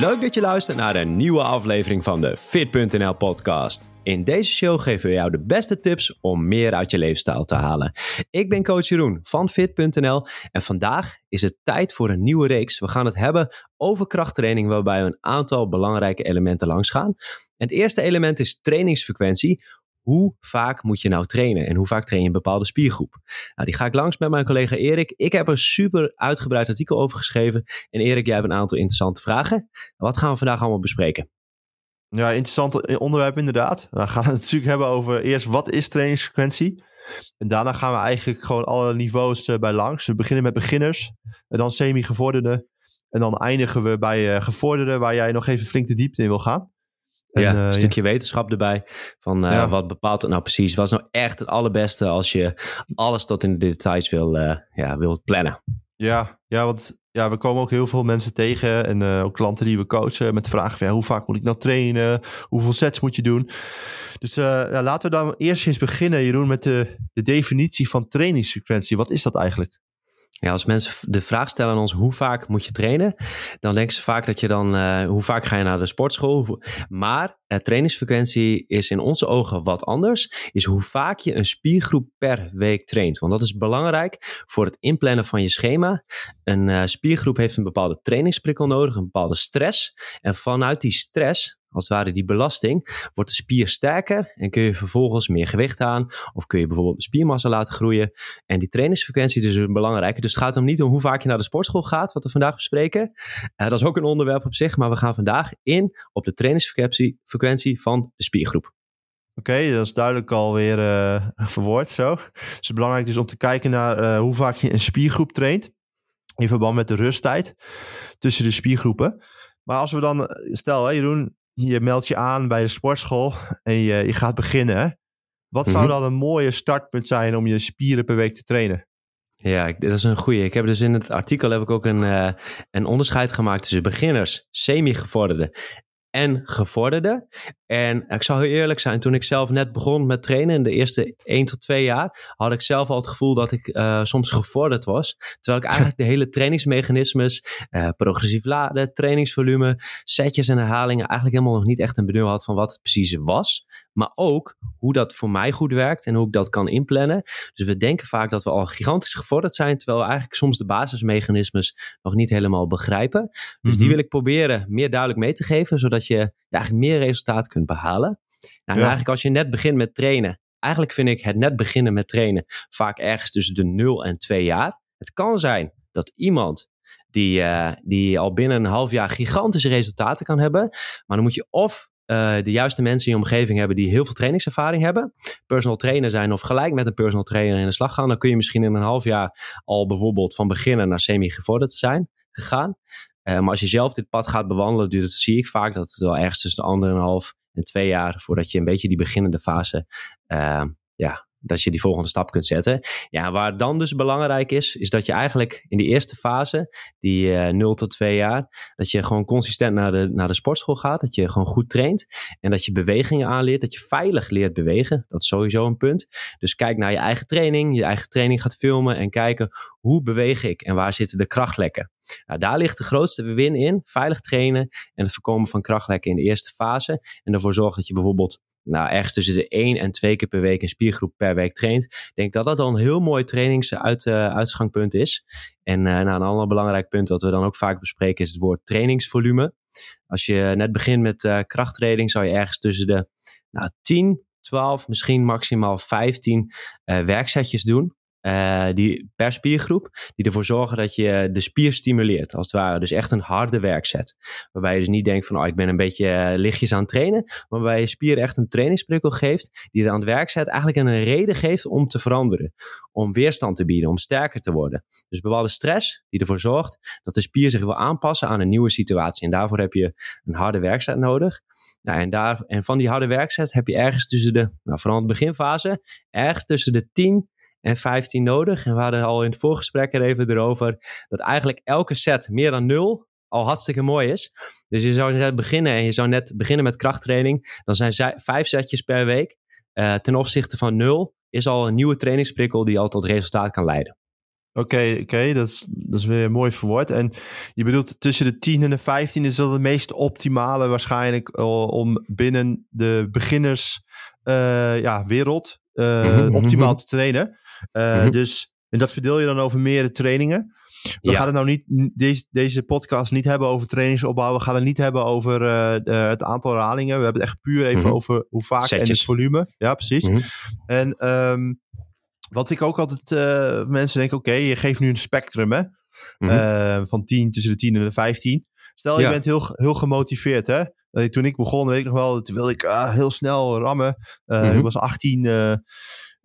Leuk dat je luistert naar een nieuwe aflevering van de Fit.nl podcast. In deze show geven we jou de beste tips om meer uit je leefstijl te halen. Ik ben coach Jeroen van Fit.nl en vandaag is het tijd voor een nieuwe reeks. We gaan het hebben over krachttraining waarbij we een aantal belangrijke elementen langs gaan. het eerste element is trainingsfrequentie hoe vaak moet je nou trainen en hoe vaak train je een bepaalde spiergroep? Nou, die ga ik langs met mijn collega Erik. Ik heb een super uitgebreid artikel over geschreven. En Erik, jij hebt een aantal interessante vragen. Wat gaan we vandaag allemaal bespreken? Ja, interessant onderwerp inderdaad. Dan gaan we het natuurlijk hebben over eerst wat is trainingsfrequentie. En daarna gaan we eigenlijk gewoon alle niveaus uh, bij langs. We beginnen met beginners, en dan semi-gevorderden. En dan eindigen we bij uh, gevorderden, waar jij nog even flink de diepte in wil gaan ja, een eh, stukje wetenschap erbij. Van uh, wat bepaalt het nou precies? Wat is nou echt het allerbeste als je alles tot in de details wil, uh, ja, wil plannen? Ja, ja, want ja, we komen ook heel veel mensen tegen en ook klanten die we coachen met de vraag van ja, hoe vaak moet ik nou trainen? Hoeveel sets moet je doen? Dus ja, laten we dan eerst eens beginnen, Jeroen, met de, de definitie van trainingsfrequentie. Wat is dat eigenlijk? Ja, als mensen de vraag stellen aan ons hoe vaak moet je trainen, dan denken ze vaak dat je dan, uh, hoe vaak ga je naar de sportschool? Maar uh, trainingsfrequentie is in onze ogen wat anders, is hoe vaak je een spiergroep per week traint. Want dat is belangrijk voor het inplannen van je schema. Een uh, spiergroep heeft een bepaalde trainingsprikkel nodig, een bepaalde stress. En vanuit die stress als het ware die belasting, wordt de spier sterker en kun je vervolgens meer gewicht aan. Of kun je bijvoorbeeld spiermassa laten groeien. En die trainingsfrequentie is dus belangrijk. Dus het gaat om niet om hoe vaak je naar de sportschool gaat, wat we vandaag bespreken. Uh, dat is ook een onderwerp op zich, maar we gaan vandaag in op de trainingsfrequentie frequentie van de spiergroep. Oké, dat is duidelijk alweer uh, verwoord zo. Dus het is belangrijk dus om te kijken naar uh, hoe vaak je een spiergroep traint. In verband met de rusttijd tussen de spiergroepen. Maar als we dan, stel hè, Jeroen, je meldt je aan bij de sportschool en je, je gaat beginnen. Wat zou mhm. dan een mooie startpunt zijn om je spieren per week te trainen? Ja, dat is een goede. Ik heb dus in het artikel heb ik ook een, uh, een onderscheid gemaakt tussen beginners, semi-gevorderden en gevorderde. En ik zal heel eerlijk zijn, toen ik zelf net begon met trainen in de eerste 1 tot 2 jaar, had ik zelf al het gevoel dat ik uh, soms gevorderd was. Terwijl ik eigenlijk de hele trainingsmechanismes, uh, progressief laden, trainingsvolume, setjes en herhalingen eigenlijk helemaal nog niet echt een benul had van wat het precies was. Maar ook hoe dat voor mij goed werkt en hoe ik dat kan inplannen. Dus we denken vaak dat we al gigantisch gevorderd zijn, terwijl we eigenlijk soms de basismechanismes nog niet helemaal begrijpen. Dus die mhm. wil ik proberen meer duidelijk mee te geven, zodat je ja, eigenlijk meer resultaat kunt behalen. Nou, eigenlijk als je net begint met trainen, eigenlijk vind ik het net beginnen met trainen vaak ergens tussen de 0 en 2 jaar. Het kan zijn dat iemand die, uh, die al binnen een half jaar gigantische resultaten kan hebben. Maar dan moet je of uh, de juiste mensen in je omgeving hebben die heel veel trainingservaring hebben. Personal trainer zijn of gelijk met een personal trainer in de slag gaan. Dan kun je misschien in een half jaar al bijvoorbeeld van beginnen naar semi-gevorderd zijn gegaan. Uh, maar als je zelf dit pad gaat bewandelen, duurt het, zie ik vaak dat het wel ergens tussen de anderhalf en twee jaar voordat je een beetje die beginnende fase uh, ja, dat je die volgende stap kunt zetten. Ja, waar dan dus belangrijk is, is dat je eigenlijk in die eerste fase, die uh, eh, 0 tot 2 jaar, dat je gewoon consistent naar de, naar de sportschool gaat. Dat je gewoon goed traint. En dat je bewegingen aanleert. Dat je veilig leert bewegen. Dat is sowieso een punt. Dus kijk naar je eigen training. Je eigen training gaat filmen en kijken hoe beweeg ik en waar zitten de krachtlekken. Nou, daar ligt de grootste win in. Veilig trainen en het voorkomen van krachtlekken in de eerste fase. En ervoor zorgen dat je bijvoorbeeld nou, ergens tussen de één en twee keer per week een spiergroep per week traint. Ik denk dat dat dan een heel mooi trainingsuitgangspunt uh, is. En uh, nou, een ander belangrijk punt dat we dan ook vaak bespreken is het woord trainingsvolume. Als je net begint met uh, krachttraining, zou je ergens tussen de nou, 10, 12, misschien maximaal 15 werksetjes doen. Uh, die per spiergroep, die ervoor zorgen dat je de spier stimuleert, als het ware. Dus echt een harde werkzet. Waarbij je dus niet denkt van, oh, ik ben een beetje uh, lichtjes aan het trainen. Maar waarbij je spier echt een trainingsprikkel geeft, die het aan het werk zet, eigenlijk een reden geeft om te veranderen. Om weerstand te bieden, om sterker te worden. Dus bepaalde stress die ervoor zorgt dat de spier zich wil aanpassen aan een nieuwe situatie. En daarvoor heb je een harde werkzet nodig. Nou, en, daar, en van die harde werkzet heb je ergens tussen de, nou, vooral in de beginfase, ergens tussen de 10 en 15 nodig. En we hadden al in het voorgesprek er even erover dat eigenlijk elke set meer dan nul al hartstikke mooi is. Dus je zou net beginnen en je zou net beginnen met krachttraining. Dan zijn vijf setjes per week. Uh, ten opzichte van nul is al een nieuwe trainingsprikkel die al tot resultaat kan leiden. Oké, oké, dat, is, dat is weer mooi verwoord. En je bedoelt tussen de 10 en de 15 is dat het meest optimale waarschijnlijk eh, om binnen de beginners uh, ja, wereld uh, mm-hmm. optimaal te trainen. Mm-hmm. Dus en dat verdeel je dan over meerdere trainingen. We gaan het nou niet, deze, deze podcast niet hebben over trainingsopbouw. We gaan het niet hebben over het aantal herhalingen. We hebben het echt puur even mm-hmm. over hoe vaak en het volume. Ja, precies. En um, wat ik ook altijd, uh, mensen denken, oké, je geeft nu een spectrum hè, mm -hmm. van 10, tussen de 10 en de 15. Stel, je bent heel, heel gemotiveerd hè. Toen ik begon, weet ik nog wel, toen wilde ik heel snel rammen. Ik was 18,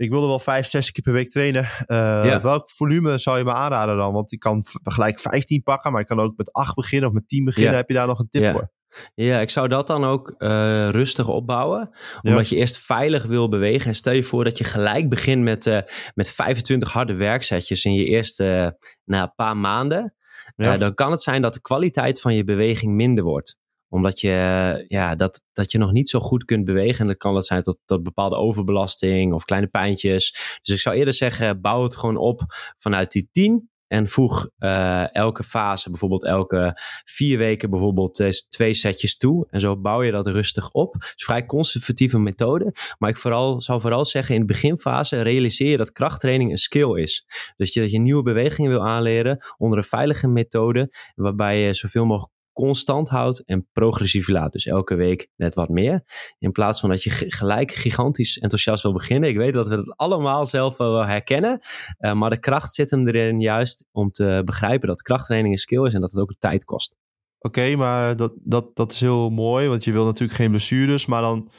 ik wilde wel 5, 6 keer per week trainen. Ja. Welk volume zou je me aanraden dan? Want ik kan gelijk 15 pakken, maar ik kan ook met 8 beginnen of met 10 beginnen. Ja. Heb je daar nog een tip voor? Ja, ik zou dat dan ook uh, rustig opbouwen. Omdat je eerst veilig wil bewegen. En stel je voor dat je gelijk begint met, uh, met 25 harde werkzetjes in je eerste uh, na een paar maanden. Ja. dan kan het zijn dat de kwaliteit van je beweging minder wordt omdat je, ja, dat, dat je nog niet zo goed kunt bewegen. En dat kan dat zijn tot, tot bepaalde overbelasting of kleine pijntjes. Dus ik zou eerder zeggen, bouw het gewoon op vanuit die 10. En voeg uh, elke fase, bijvoorbeeld elke vier weken, bijvoorbeeld twee setjes toe. En zo bouw je dat rustig op. Het is vrij conservatieve methode. Maar ik vooral, zou vooral zeggen, in de beginfase realiseer je dat krachttraining een skill is. Dus je, dat je nieuwe bewegingen wil aanleren onder een veilige methode. Waarbij je zoveel mogelijk constant houdt en progressief laat. Dus elke week net wat meer. In plaats van dat je gelijk gigantisch enthousiast wil beginnen. Ik weet dat we het allemaal zelf wel herkennen. Uh, maar de kracht zit hem erin juist om te begrijpen dat krachttraining een skill is en dat het ook tijd kost. Oké, maar dat, dat, dat is heel mooi, want je wil natuurlijk geen blessures. Maar dan,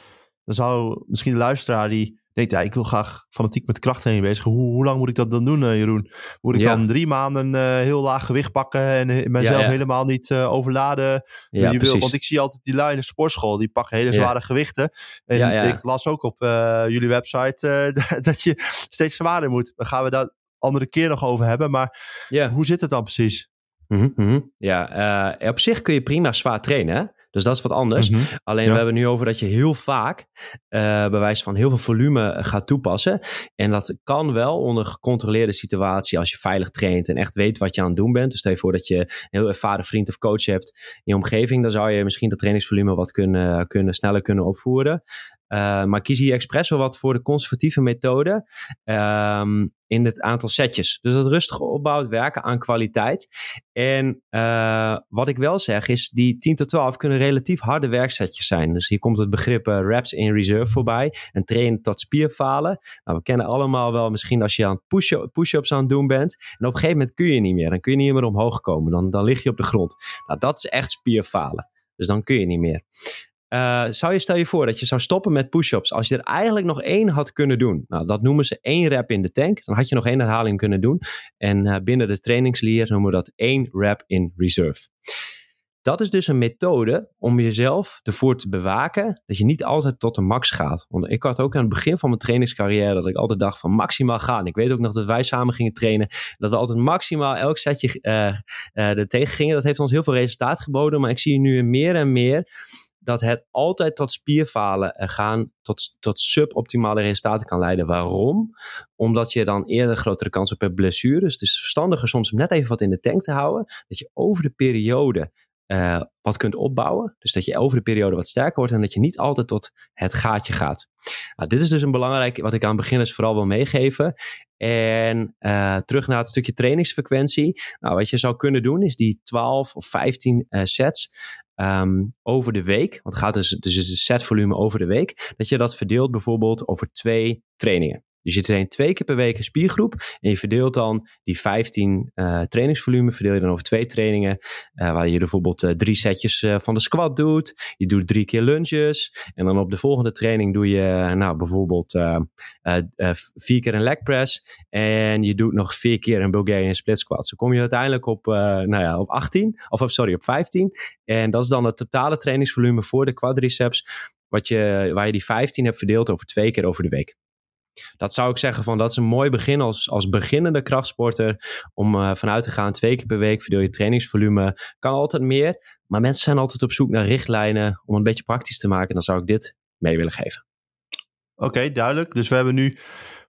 dan zou misschien de luisteraar die denkt, ja, ik wil graag fanatiek met krachttraining bezig. Hoe, hoe lang moet ik dat dan doen, uh, Jeroen? Moet ik dan drie maanden uh, heel laag gewicht pakken en uh, mezelf ja, ja. helemaal niet overladen? Ja, je wil, want ik zie altijd die lui in de sportschool, die pakken hele zware gewichten. En ik las ook op jullie website dat je steeds zwaarder moet. Dan gaan we daar andere keer nog over hebben. Maar hoe zit het dan precies? Mm -hmm. Ja, op zich kun je prima zwaar trainen, hè? Dus dat is wat anders. Mm -hmm. Alleen we hebben nu over dat je heel vaak uh, bewijs van heel veel volume gaat toepassen. En dat kan wel onder gecontroleerde situatie als je veilig traint en echt weet wat je aan het doen bent. Dus stel je voor dat je een heel ervaren vriend of coach hebt in je omgeving. Dan zou je misschien dat trainingsvolume wat kunnen, kunnen sneller kunnen opvoeren. Uh, maar kies hier expres wel wat voor de conservatieve methode um, in het aantal setjes. Dus dat rustig opbouwt, werken aan kwaliteit. En uh, wat ik wel zeg is, die 10 tot 12 kunnen relatief harde werksetjes zijn. Dus hier komt het begrip uh, reps in reserve voorbij. En trainen tot spierfalen. Nou, we kennen allemaal wel misschien als je aan push-ups aan het doen bent. En op een gegeven moment kun je niet meer. Dan kun je niet meer omhoog komen. Dan, dan lig je op de grond. Nou, dat is echt spierfalen. Dus dan kun je niet meer. Uh, zou je stel je voor dat je zou stoppen met push-ups als je er eigenlijk nog één had kunnen doen. Nou, dat noemen ze één rep in de tank. Dan had je nog één herhaling kunnen doen. En uh, binnen de trainingsleer noemen we dat één rep in reserve. Dat is dus een methode om jezelf ervoor te bewaken dat je niet altijd tot de max gaat. Want ik had ook aan het begin van mijn trainingscarrière dat ik altijd dacht van maximaal gaan. Ik weet ook nog dat wij samen gingen trainen. Dat we altijd maximaal elk setje uh, er tegen gingen. Dat heeft ons heel veel resultaat geboden. Maar ik zie nu meer en meer dat het altijd tot spierfalen gaan, tot, tot suboptimale resultaten kan leiden. Waarom? Omdat je dan eerder grotere kans op hebt blessures. Het is verstandiger soms om net even wat in de tank te houden. Dat je over de periode uh, wat kunt opbouwen. Dus dat je over de periode wat sterker wordt en dat je niet altijd tot het gaatje gaat. Nou, dit is dus een belangrijk wat ik aan beginners vooral wil meegeven. En uh, terug naar het stukje trainingsfrequentie. Nou, wat je zou kunnen doen is die 12 of 15 uh, sets um, over de week. Want het gaat dus, dus het setvolume over de week. Dat je dat verdeelt bijvoorbeeld over twee trainingen. Dus je traint twee keer per week een spiergroep. En je verdeelt dan die 15 uh, trainingsvolume. Verdeel je dan over twee trainingen. Uh, waar je bijvoorbeeld uh, drie setjes van de squat doet. Je doet drie keer lunges. En dan op de volgende training doe je nou, bijvoorbeeld vier keer een leg press. En je doet nog vier keer een Bulgarian split squat. Zo kom je uiteindelijk op, nou ja, op 18. Of sorry, op 15. En dat is dan het totale trainingsvolume voor de quadriceps. Wat je, waar je die 15 hebt verdeeld over twee keer over de week dat zou ik zeggen van dat is een mooi begin als, als beginnende krachtsporter om uh, vanuit te gaan twee keer per week verdeel je trainingsvolume. Kan altijd meer, maar mensen zijn altijd op zoek naar richtlijnen om een beetje praktisch te maken. Dan zou ik dit mee willen geven. Oké, duidelijk. Dus we hebben nu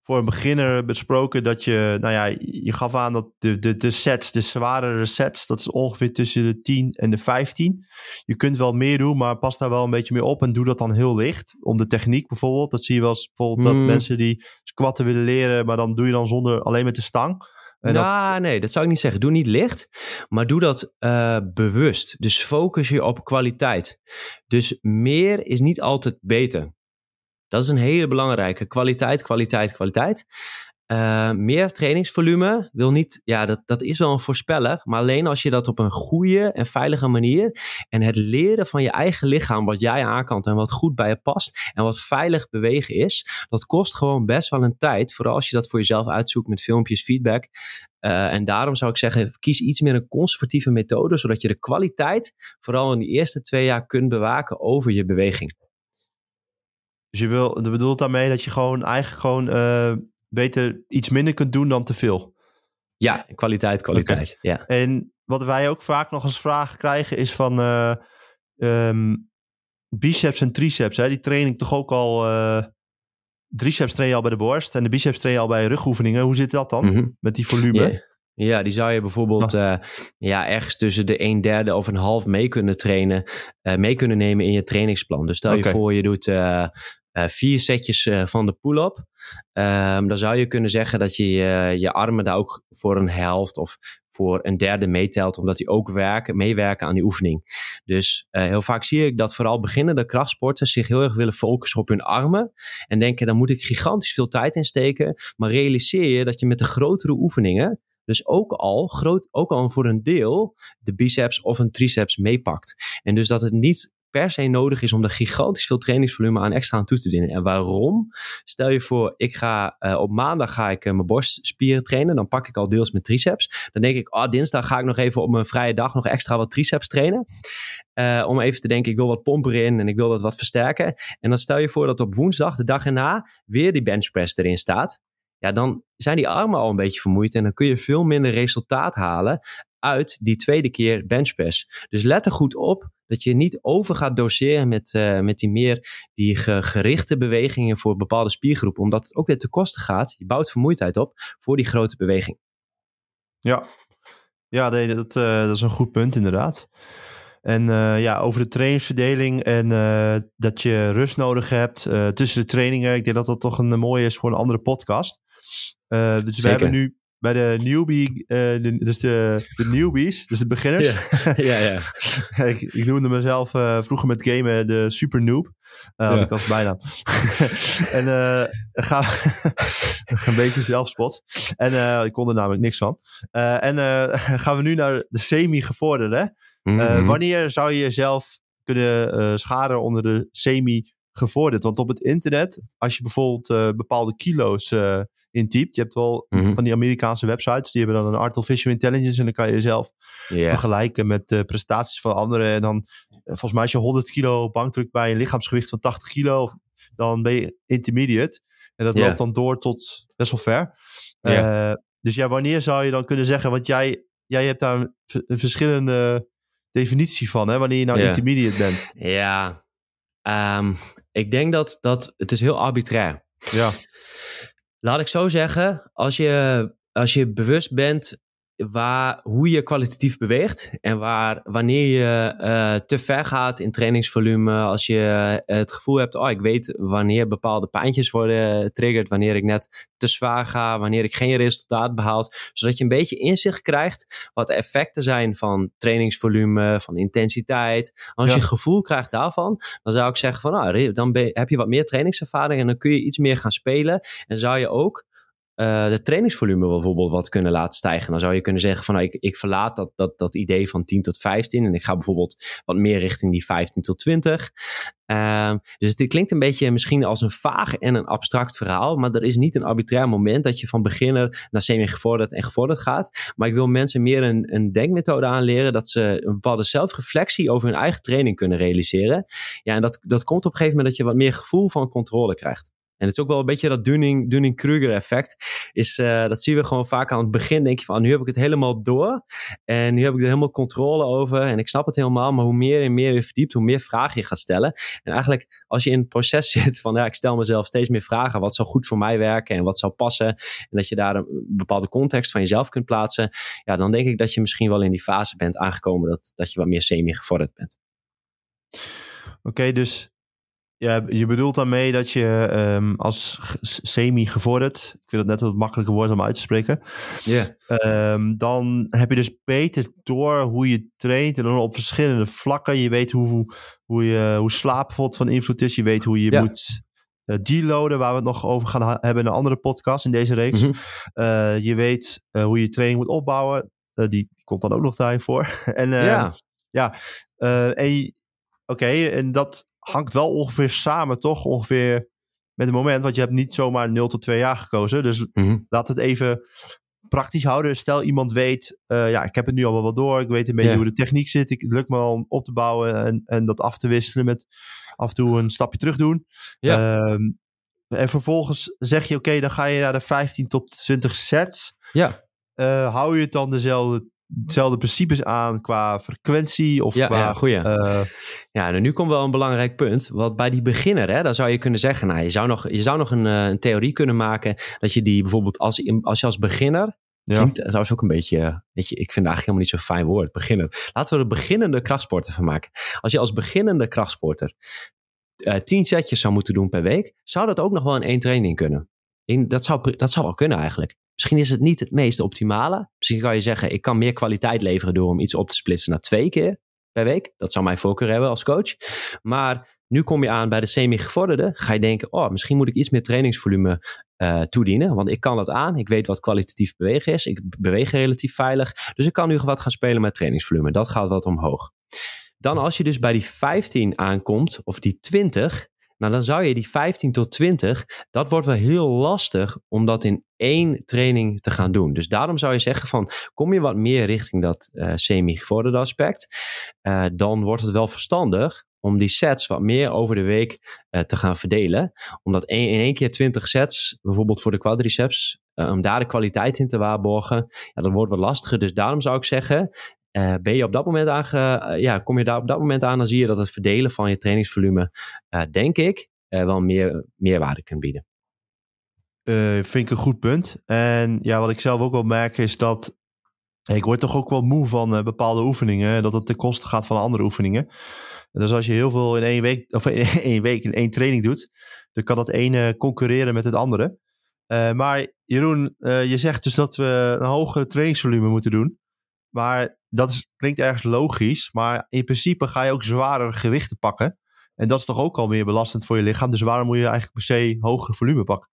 voor een beginner besproken dat je, nou ja, je gaf aan dat de, de, de sets, de zwaardere sets, dat is ongeveer tussen de 10 en de 15. Je kunt wel meer doen, maar pas daar wel een beetje mee op en doe dat dan heel licht. Om de techniek bijvoorbeeld, dat zie je wel eens bijvoorbeeld dat Hmm. mensen die squatten willen leren, maar dan doe je dan zonder, alleen met de stang. En dat- nou, nee, dat zou ik niet zeggen. Doe niet licht, maar doe dat eh, bewust. Dus focus je op kwaliteit. Dus meer is niet altijd beter. Dat is een hele belangrijke. Kwaliteit, kwaliteit, kwaliteit. Eh, meer trainingsvolume wil niet, ja, dat, dat is wel een voorspeller. Maar alleen als je dat op een goede en veilige manier. En het leren van je eigen lichaam, wat jij aan kan en wat goed bij je past. En wat veilig bewegen is. Dat kost gewoon best wel een tijd. Vooral als je dat voor jezelf uitzoekt met filmpjes, feedback. Eh, en daarom zou ik zeggen, kies iets meer een conservatieve methode. Zodat je de kwaliteit, vooral in die eerste twee jaar, kunt bewaken over je beweging. Dus je wil, dat bedoelt daarmee dat je gewoon eigenlijk gewoon eh, beter iets minder kunt doen dan te veel. Ja, kwaliteit, kwaliteit. Ja. En wat wij ook vaak nog als vraag krijgen is van eh, ehm, biceps en triceps. Hè? Die train ik toch ook al. eh triceps train je al bij de borst en de biceps train je al bij rugoefeningen. Hoe zit dat dan Mhm. met die volume? Ja. Ja, die zou je bijvoorbeeld ja, ergens tussen de een derde of een half mee kunnen trainen, mee kunnen nemen in je trainingsplan. Dus stel je voor, je doet eh, vier setjes eh, van de pull-up. Ehm, dan zou je kunnen zeggen dat je je je armen daar ook voor een helft of voor een derde meetelt, omdat die ook werken, meewerken aan die oefening. Dus eh, heel vaak zie ik dat vooral beginnende krachtsporters zich heel erg willen focussen op hun armen en denken, dan moet ik gigantisch veel tijd in steken. Maar realiseer je dat je met de grotere oefeningen dus ook al, groot, ook al voor een deel de biceps of een triceps meepakt. En dus dat het niet per se nodig is om er gigantisch veel trainingsvolume aan extra aan toe te dienen. En waarom? Stel je voor, ik ga eh, op maandag ga ik eh, mijn borstspieren trainen. Dan pak ik al deels mijn triceps. Dan denk ik, oh, dinsdag ga ik nog even op mijn vrije dag nog extra wat triceps trainen. Eh, om even te denken, ik wil wat pompen in en ik wil dat wat versterken. En dan stel je voor dat op woensdag, de dag erna, weer die benchpress erin staat ja, dan zijn die armen al een beetje vermoeid en dan kun je veel minder resultaat halen uit die tweede keer benchpress. Dus let er goed op dat je niet over gaat doseren met, eh, met die meer die ge- gerichte bewegingen voor bepaalde spiergroepen, omdat het ook weer te kosten gaat. Je bouwt vermoeidheid op voor die grote beweging. Ja, ja nee, dat, eh, dat is een goed punt inderdaad. En eh, ja, over de trainingsverdeling en dat je rust nodig hebt tussen de trainingen. Ik denk dat dat toch een mooie is voor een andere podcast. Dus we hebben nu bij de newbie, eh, de, dus de, de newbies, dus de beginners. ja, ja. ik, ik noemde mezelf eh, vroeger met gamen de super noob. Eh had Ja. ik als bijnaam. en ga een beetje zelfspot. En ik kon er namelijk niks van. En gaan we nu naar de semi-gevorderde. Mhm. wanneer zou je jezelf kunnen eh, scharen onder de semi-gevorderd? Want op het internet, als je bijvoorbeeld bepaalde kilo's intypt, je hebt wel Mhm. van die Amerikaanse websites, die hebben dan een artificial intelligence en dan kan je jezelf vergelijken met de prestaties van anderen. En dan, eh, volgens mij, als je 100 kilo bankdruk bij een lichaamsgewicht van 80 kilo, dan ben je intermediate. En dat loopt dan door tot best wel ver. Eh, dus ja, wanneer zou je dan kunnen zeggen, want jij, jij hebt daar een, verschillende definitie van, hè, wanneer je nou intermediate bent. Ja, Ehm, ik denk dat, dat het is heel arbitrair. Ja, Laat ik zo zeggen, als je, als je bewust bent waar, hoe je kwalitatief beweegt en waar, wanneer je eh, te ver gaat in trainingsvolume, als je eh, het gevoel hebt, oh ik weet wanneer bepaalde pijntjes worden getriggerd, wanneer ik net te zwaar ga, wanneer ik geen resultaat behaal, zodat je een beetje inzicht krijgt wat de effecten zijn van trainingsvolume, van intensiteit. Als Ja. je gevoel krijgt daarvan, dan zou ik zeggen van, nou, dan ben heb je wat meer trainingservaring en dan kun je iets meer gaan spelen en zou je ook eh, de trainingsvolume bijvoorbeeld wat kunnen laten stijgen. Dan zou je kunnen zeggen van nou, ik, ik verlaat dat, dat, dat idee van 10 tot 15 en ik ga bijvoorbeeld wat meer richting die 15 tot 20. Ehm, dus het klinkt een beetje misschien als een vaag en een abstract verhaal, maar er is niet een arbitrair moment dat je van beginner naar semi-gevorderd en gevorderd gaat. Maar ik wil mensen meer een, een denkmethode aanleren dat ze een bepaalde zelfreflectie over hun eigen training kunnen realiseren. Ja, en dat, dat komt op een gegeven moment dat je wat meer gevoel van controle krijgt. En het is ook wel een beetje dat Dunning, Dunning-Kruger effect. Is, uh, dat zien we gewoon vaak aan het begin. Denk je van, nu heb ik het helemaal door. En nu heb ik er helemaal controle over. En ik snap het helemaal. Maar hoe meer en meer je verdiept, hoe meer vragen je gaat stellen. En eigenlijk, als je in het proces zit van, ja, ik stel mezelf steeds meer vragen. Wat zou goed voor mij werken en wat zou passen? En dat je daar een bepaalde context van jezelf kunt plaatsen. Ja, dan denk ik dat je misschien wel in die fase bent aangekomen dat, dat je wat meer semi-gevorderd bent. Oké, dus ja, je bedoelt daarmee dat je um, als semi-gevorderd, ik vind het net wat makkelijker woord om uit te spreken, ja um, dan heb je dus beter door hoe je traint en dan op verschillende vlakken. Je weet hoe, hoe, je, hoe slaap van invloed is. Je weet hoe je ja. moet uh, deloaden, waar we het nog over gaan hebben in een andere podcast in deze reeks. Mm -hmm. uh, je weet uh, hoe je training moet opbouwen. die, die, komt dan ook nog daarin voor. en ja, ja en oké, okay, en dat hangt wel ongeveer samen, toch? Ongeveer met het moment, want je hebt niet zomaar 0 tot 2 jaar gekozen. Dus mm -hmm. laat het even praktisch houden. Stel iemand weet, uh, ja, ik heb het nu al wel door. Ik weet een beetje yeah. hoe de techniek zit. Ik, het lukt me om op te bouwen en, en dat af te wisselen met af en toe een stapje terug doen. Ja. Um, en vervolgens zeg je, oké, okay, dan ga je naar de 15 tot 20 sets. Ja. Uh, hou je het dan dezelfde hetzelfde principes aan qua frequentie of ja, qua... Ja, goeie. Uh, ja, nou, nu komt wel een belangrijk punt. Want bij die beginner, hè, dan zou je kunnen zeggen... Nou, je zou nog, je zou nog een, uh, een theorie kunnen maken... dat je die bijvoorbeeld als, als je als beginner... Ja. Klinkt trouwens ook een beetje, weet je, ik vind het eigenlijk helemaal niet zo'n fijn woord, beginner. Laten we er beginnende krachtsporter van maken. Als je als beginnende krachtsporter uh, tien setjes zou moeten doen per week, zou dat ook nog wel in één training kunnen. In, dat, zou, dat zou wel kunnen eigenlijk. Misschien is het niet het meest optimale. Misschien kan je zeggen, ik kan meer kwaliteit leveren door om iets op te splitsen naar twee keer per week. Dat zou mijn voorkeur hebben als coach. Maar nu kom je aan bij de semi-gevorderde. Ga je denken, oh, misschien moet ik iets meer trainingsvolume uh, toedienen. Want ik kan dat aan. Ik weet wat kwalitatief bewegen is. Ik beweeg relatief veilig. Dus ik kan nu wat gaan spelen met trainingsvolume. Dat gaat wat omhoog. Dan als je dus bij die 15 aankomt, of die 20, nou, dan zou je die 15 tot 20, dat wordt wel heel lastig om dat in één training te gaan doen. Dus daarom zou je zeggen van, kom je wat meer richting dat uh, semi-gevorderde aspect, uh, dan wordt het wel verstandig om die sets wat meer over de week uh, te gaan verdelen. Omdat een, in één keer 20 sets, bijvoorbeeld voor de quadriceps, om daar de kwaliteit in te waarborgen, ja, dat wordt wat lastiger. Dus daarom zou ik zeggen, uh, ben je op dat moment aange, uh, ja, kom je daar op dat moment aan, dan zie je dat het verdelen van je trainingsvolume, uh, denk ik, wel meer meerwaarde kan bieden. vind ik een goed punt. En ja, wat ik zelf ook wel merk is dat ik word toch ook wel moe van bepaalde oefeningen, dat het ten koste gaat van andere oefeningen. Dus als je heel veel in één week, of in één week in één training doet, dan kan dat ene concurreren met het andere. maar Jeroen, je zegt dus dat we een hoger trainingsvolume moeten doen. Maar dat is, klinkt ergens logisch. Maar in principe ga je ook zwaardere gewichten pakken. En dat is toch ook al meer belastend voor je lichaam. Dus waarom moet je eigenlijk per se hoger volume pakken?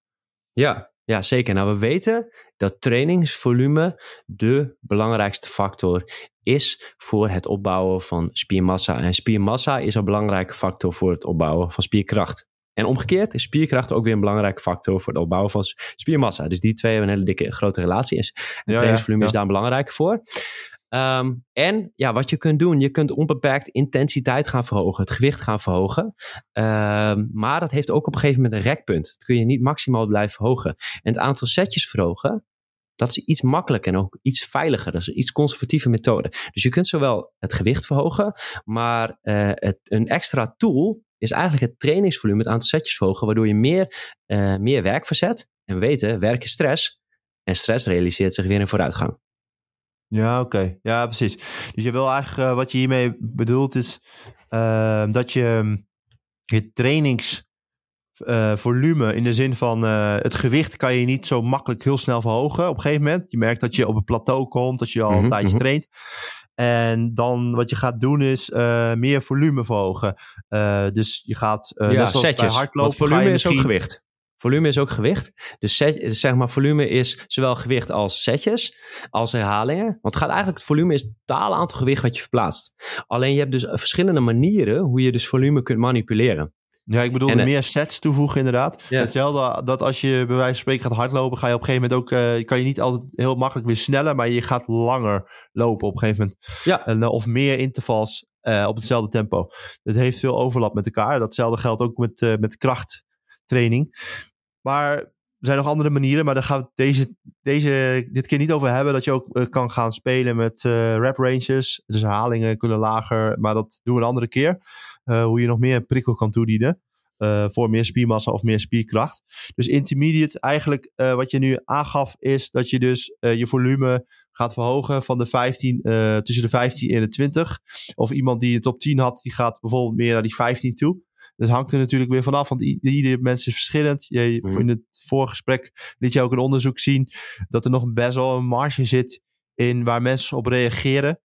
Ja, ja, zeker. Nou, we weten dat trainingsvolume de belangrijkste factor is voor het opbouwen van spiermassa. En spiermassa is een belangrijke factor voor het opbouwen van spierkracht. En omgekeerd is spierkracht ook weer een belangrijke factor voor het opbouwen van spiermassa. Dus die twee hebben een hele dikke grote relatie. En Ja, trainingsvolume ja, is daar belangrijk voor. Um, en ja, wat je kunt doen, je kunt onbeperkt intensiteit gaan verhogen, het gewicht gaan verhogen. Um, maar dat heeft ook op een gegeven moment een rekpunt. Dat kun je niet maximaal blijven verhogen. En het aantal setjes verhogen, dat is iets makkelijker en ook iets veiliger. Dat is een iets conservatieve methode. Dus je kunt zowel het gewicht verhogen, maar uh, het, een extra tool is eigenlijk het trainingsvolume, het aantal setjes verhogen, waardoor je meer, uh, meer werk verzet. En weten, werk is stress. En stress realiseert zich weer in vooruitgang. Ja, oké. Okay. Ja, precies. Dus je wil eigenlijk, uh, wat je hiermee bedoelt is uh, dat je je trainingsvolume uh, in de zin van uh, het gewicht kan je niet zo makkelijk heel snel verhogen op een gegeven moment. Je merkt dat je op een plateau komt, dat je al Mhm, een tijdje traint. En dan wat je gaat doen is meer volume verhogen. Dus je gaat ja, net zoals setjes. bij hardlopen. Want volume ga je is ook gewicht. Volume is ook gewicht. Dus set, zeg maar, volume is zowel gewicht als setjes, als herhalingen. Want het gaat eigenlijk, het volume is het totale aantal gewicht wat je verplaatst. Alleen je hebt dus verschillende manieren hoe je dus volume kunt manipuleren. Ja, ik bedoel En, eh, meer sets toevoegen inderdaad. Hetzelfde dat als je bij wijze van spreken gaat hardlopen, ga je op een gegeven moment ook, eh, kan je niet altijd heel makkelijk weer sneller, maar je gaat langer lopen op een gegeven moment. Ja. En, eh, of meer intervals op hetzelfde tempo. Het heeft veel overlap met elkaar. Datzelfde geldt ook met, met krachttraining. Maar er zijn nog andere manieren, maar daar gaan we deze, deze, dit keer niet over hebben. Dat je ook eh, kan gaan spelen met uh, rep ranges. Dus herhalingen kunnen lager, maar dat doen we een andere keer. Uh, hoe je nog meer prikkel kan toedienen. Voor meer spiermassa of meer spierkracht. Dus intermediate, eigenlijk wat je nu aangaf, is dat je dus je volume gaat verhogen van de 15, tussen de 15 en de 20. Of iemand die het top 10 had, die gaat bijvoorbeeld meer naar die 15 toe. Dat hangt er natuurlijk weer vanaf, want iedere mens is verschillend. Je, mm. In het voorgesprek liet je ook een onderzoek zien dat er nog best wel een marge zit in waar mensen op reageren.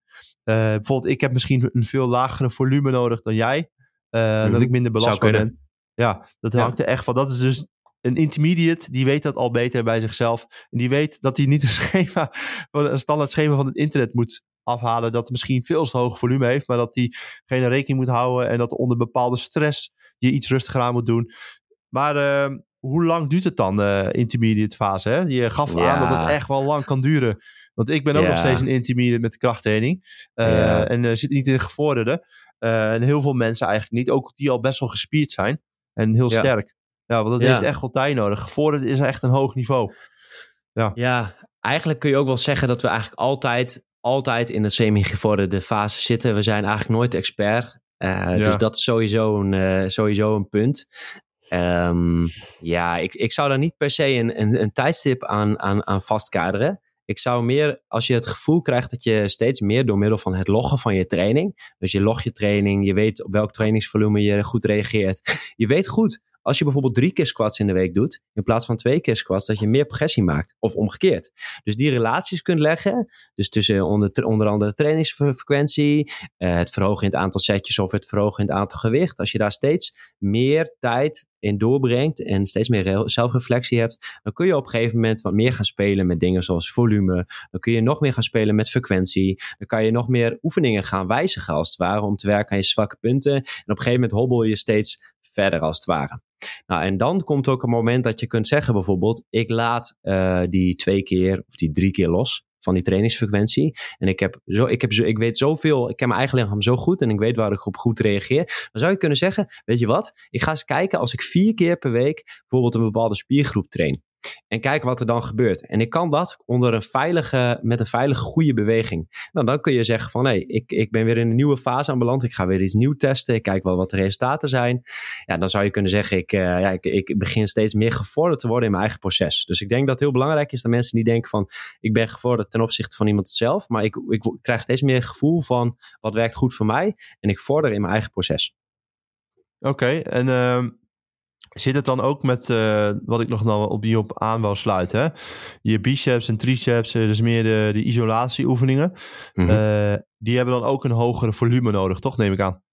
bijvoorbeeld, ik heb misschien een veel lagere volume nodig dan jij. Mm. Dat ik minder belastbaar ben. Ja, dat hangt er echt van. Dat is dus een intermediate, die weet dat al beter bij zichzelf. En die weet dat hij niet een schema, een standaard schema van het internet moet afhalen. Dat misschien veel te hoog volume heeft, maar dat hij geen rekening moet houden. En dat onder bepaalde stress je iets rustiger aan moet doen. Maar uh, hoe lang duurt het dan, de uh, intermediate fase? Hè? Je gaf ja. aan dat het echt wel lang kan duren. Want ik ben ook ja. nog steeds een intermediate met krachttraining. Uh, ja. En zit niet in de gevorderde. en heel veel mensen eigenlijk niet. Ook die al best wel gespierd zijn. En heel Ja. sterk. Ja, want dat Ja. heeft echt wel tijd nodig. Gevorderd is echt een hoog niveau. Ja, eigenlijk kun je ook wel zeggen dat we eigenlijk altijd, altijd in de semi-gevorderde fase zitten. We zijn eigenlijk nooit expert. Eh, Dus dat is sowieso een, eh, sowieso een punt. Ehm, ja, ik, ik zou daar niet per se een, een, een tijdstip aan, aan, aan vastkaderen. Ik zou meer, als je het gevoel krijgt dat je steeds meer door middel van het loggen van je training. Dus je log je training, je weet op welk trainingsvolume je goed reageert. Je weet goed, als je bijvoorbeeld drie keer squats in de week doet, in plaats van twee keer squats, dat je meer progressie maakt. Of omgekeerd. Dus die relaties kunt leggen. Dus tussen onder, onder andere trainingsfrequentie, eh, het verhogen in het aantal setjes of het verhogen in het aantal gewicht. Als je daar steeds meer tijd in doorbrengt en steeds meer re- zelfreflectie hebt, dan kun je op een gegeven moment wat meer gaan spelen met dingen zoals volume. Dan kun je nog meer gaan spelen met frequentie. Dan kan je nog meer oefeningen gaan wijzigen als het ware om te werken aan je zwakke punten. En op een gegeven moment hobbel je steeds verder als het ware. Nou, en dan komt ook een moment dat je kunt zeggen bijvoorbeeld, ik laat eh, die twee keer of die drie keer los van die trainingsfrequentie. En ik, heb zo, ik, heb zo, ik weet zoveel, ik ken mijn eigen lichaam zo goed en ik weet waar ik op goed reageer. Dan zou je kunnen zeggen, weet je wat, ik ga eens kijken als ik vier keer per week bijvoorbeeld een bepaalde spiergroep train. En kijken wat er dan gebeurt. En ik kan dat onder een veilige, met een veilige, goede beweging. Nou, dan kun je zeggen van, hé, ik, ik ben weer in een nieuwe fase aanbeland. Ik ga weer iets nieuws testen. Ik kijk wel wat de resultaten zijn. Ja, dan zou je kunnen zeggen, ik, uh, ja, ik, ik begin steeds meer gevorderd te worden in mijn eigen proces. Dus ik denk dat het heel belangrijk is dat mensen niet denken van, ik ben gevorderd ten opzichte van iemand zelf. Maar ik, ik, krijg steeds meer gevoel van, wat werkt goed voor mij. En ik vorder in mijn eigen proces. Oké, en... Uh... Zit het dan ook met uh, wat ik nog nou op die op aan wil sluiten? Hè? Je biceps en triceps, dus meer de, de isolatieoefeningen. Mm -hmm. uh, die hebben dan ook een hogere volume nodig, toch? Neem ik aan.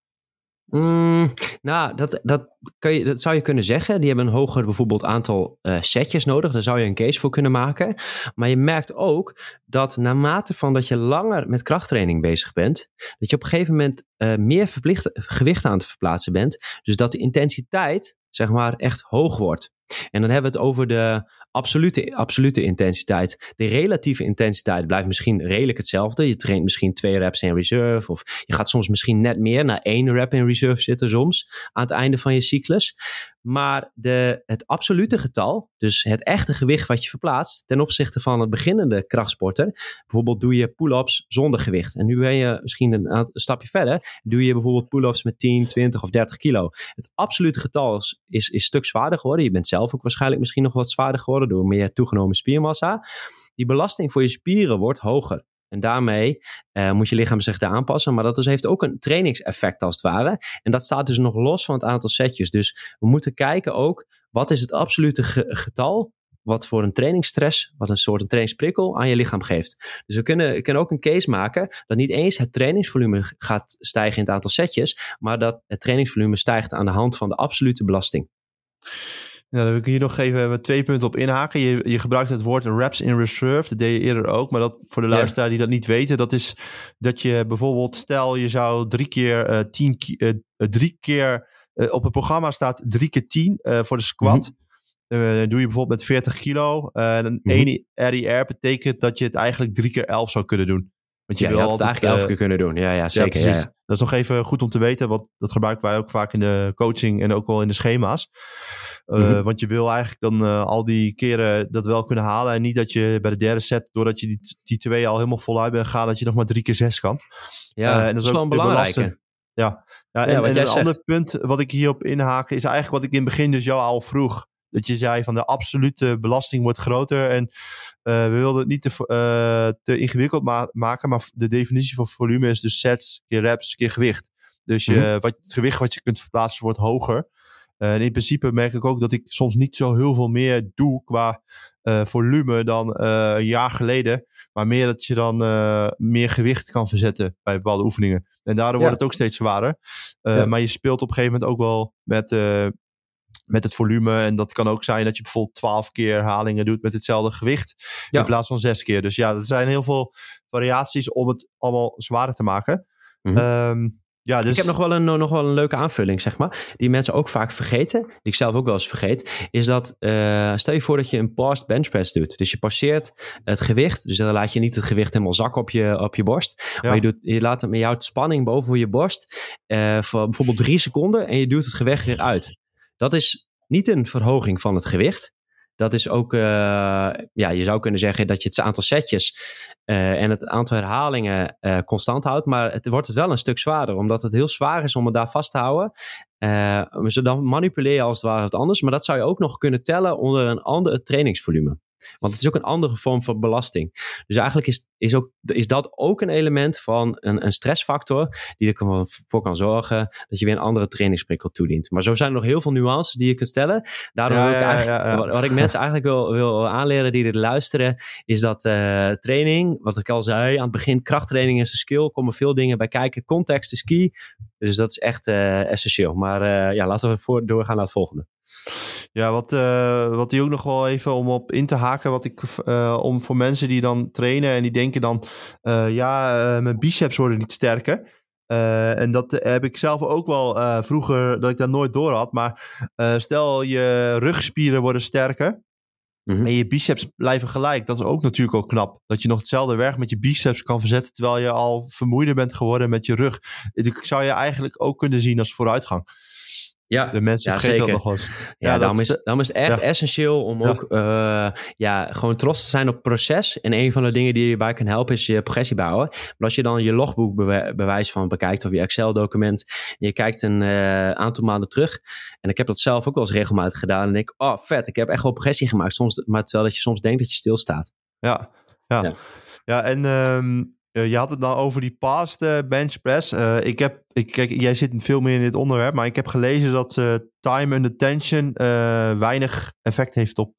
Mm, nou, dat, dat, kan je, dat zou je kunnen zeggen. Die hebben een hoger bijvoorbeeld aantal uh, setjes nodig. Daar zou je een case voor kunnen maken. Maar je merkt ook dat naarmate van dat je langer met krachttraining bezig bent, dat je op een gegeven moment uh, meer verplicht gewicht aan het verplaatsen bent. Dus dat de intensiteit, zeg maar, echt hoog wordt. En dan hebben we het over de absolute, absolute intensiteit. De relatieve intensiteit blijft misschien redelijk hetzelfde. Je traint misschien twee reps in reserve. Of je gaat soms misschien net meer naar één rep in reserve zitten soms. Aan het einde van je cyclus. Maar de, het absolute getal, dus het echte gewicht wat je verplaatst ten opzichte van het beginnende krachtsporter. Bijvoorbeeld doe je pull-ups zonder gewicht. En nu ben je misschien een, stapje verder. Doe je bijvoorbeeld pull-ups met 10, 20 of 30 kilo. Het absolute getal is, is, is stuk zwaarder geworden. Je bent zelf ook waarschijnlijk misschien nog wat zwaarder geworden door meer toegenomen spiermassa. Die belasting voor je spieren wordt hoger. En daarmee uh, moet je lichaam zich daar aanpassen. Maar dat dus heeft ook een trainingseffect als het ware. En dat staat dus nog los van het aantal setjes. Dus we moeten kijken ook, wat is het absolute ge getal wat voor een trainingsstress, wat een soort een trainingsprikkel aan je lichaam geeft. Dus we kunnen, kunnen ook een case maken dat niet eens het trainingsvolume gaat stijgen in het aantal setjes, maar dat het trainingsvolume stijgt aan de hand van de absolute belasting. Ja, dan wil ik hier nog even twee punten op inhaken. Je, je gebruikt het woord reps in reserve. Dat deed je eerder ook. Maar dat voor de luisteraar die dat niet weten, dat is dat je bijvoorbeeld, stel je zou drie keer uh, tien uh, drie keer uh, op het programma staat drie keer tien voor de squat. Mm -hmm. dan doe je bijvoorbeeld met 40 kilo. en een mm -hmm. 1 RIR betekent dat je het eigenlijk drie keer 11 zou kunnen doen. Want je wil het eigenlijk elke keer kunnen doen. Ja, ja zeker. Ja, Dat is nog even goed om te weten, want dat gebruiken wij ook vaak in de coaching en ook wel in de schema's. Mhm. Want je wil eigenlijk dan al die keren dat wel kunnen halen. En niet dat je bij de derde set, doordat je die, die twee al helemaal voluit bent gegaan, dat je nog maar drie keer zes kan. Ja, en dat is, wel een belangrijke. Ja, ja, en, en een ander punt wat ik hierop inhaak is eigenlijk wat ik in het begin dus jou al vroeg. Dat je zei van de absolute belasting wordt groter en uh, we wilden het niet te, uh, te ingewikkeld ma maken, maar de definitie van volume is dus sets keer reps keer gewicht. Dus je, mm wat, het gewicht wat je kunt verplaatsen wordt hoger. Uh, en in principe merk ik ook dat ik soms niet zo heel veel meer doe qua volume dan een jaar geleden. Maar meer dat je dan meer gewicht kan verzetten bij bepaalde oefeningen. En daardoor wordt het ook steeds zwaarder. Maar je speelt op een gegeven moment ook wel met, met het volume. En dat kan ook zijn dat je bijvoorbeeld twaalf keer herhalingen doet met hetzelfde gewicht. In plaats van zes keer. Dus ja, er zijn heel veel variaties om het allemaal zwaarder te maken. Mm -hmm. Ja, dus... Ik heb nog wel, een, nog wel een leuke aanvulling, zeg maar. Die mensen ook vaak vergeten. Die ik zelf ook wel eens vergeet. Is dat, uh, stel je voor dat je een paused bench press doet. Dus je passeert het gewicht. Dus dan laat je niet het gewicht helemaal zakken op je, op je borst. Maar je, doet, je laat het met jouw spanning boven je borst. Uh, voor bijvoorbeeld drie seconden. En je duwt het gewicht weer uit. Dat is niet een verhoging van het gewicht. Dat is ook, uh, ja, je zou kunnen zeggen dat je het aantal setjes uh, en het aantal herhalingen uh, constant houdt. Maar het wordt het wel een stuk zwaarder, omdat het heel zwaar is om het daar vast te houden. Dan manipuleer je als het ware het anders. Maar dat zou je ook nog kunnen tellen onder een ander trainingsvolume. Want het is ook een andere vorm van belasting. Dus eigenlijk is, is, ook, is dat ook een element van een, een stressfactor die ervoor kan zorgen dat je weer een andere trainingsprikkel toedient. Maar zo zijn er nog heel veel nuances die je kunt stellen. Daarom ja, ik eigenlijk, wat, wat, ik mensen eigenlijk wil, wil aanleren die er luisteren, is dat uh, training, wat ik al zei aan het begin, krachttraining is een skill, komen veel dingen bij kijken. Context is key. Dus dat is echt uh, essentieel. Maar uh, ja, laten we voor, doorgaan naar het volgende. Ja, wat, uh, wat die ook nog wel even om op in te haken, wat ik uh, om voor mensen die dan trainen en die denken dan, uh, ja, mijn biceps worden niet sterker. en dat heb ik zelf ook wel vroeger, dat ik dat nooit door had. Maar stel je rugspieren worden sterker. Mm -hmm. En je biceps blijven gelijk. Dat is ook natuurlijk al knap. Dat je nog hetzelfde werk met je biceps kan verzetten. terwijl je al vermoeider bent geworden met je rug. Ik zou je eigenlijk ook kunnen zien als vooruitgang. Ja, de mensen ja, vergeten zeker. dat nog eens. Ja, ja daarom, is, daarom is het echt essentieel om ook uh, ja, gewoon trots te zijn op het proces. En een van de dingen die je bij kan helpen is je progressie bouwen. Maar als je dan je logboek bewijs van bekijkt of je Excel-document. En je kijkt een uh, aantal maanden terug. En ik heb dat zelf ook wel eens regelmatig gedaan. En ik, oh vet, ik heb echt wel progressie gemaakt. Soms, maar terwijl dat je soms denkt dat je stilstaat. Ja, ja. ja. ja en um, uh, je had het nou over die past uh, bench press. Uh, ik heb, ik, kijk, jij zit veel meer in dit onderwerp, maar ik heb gelezen dat time under tension weinig effect heeft op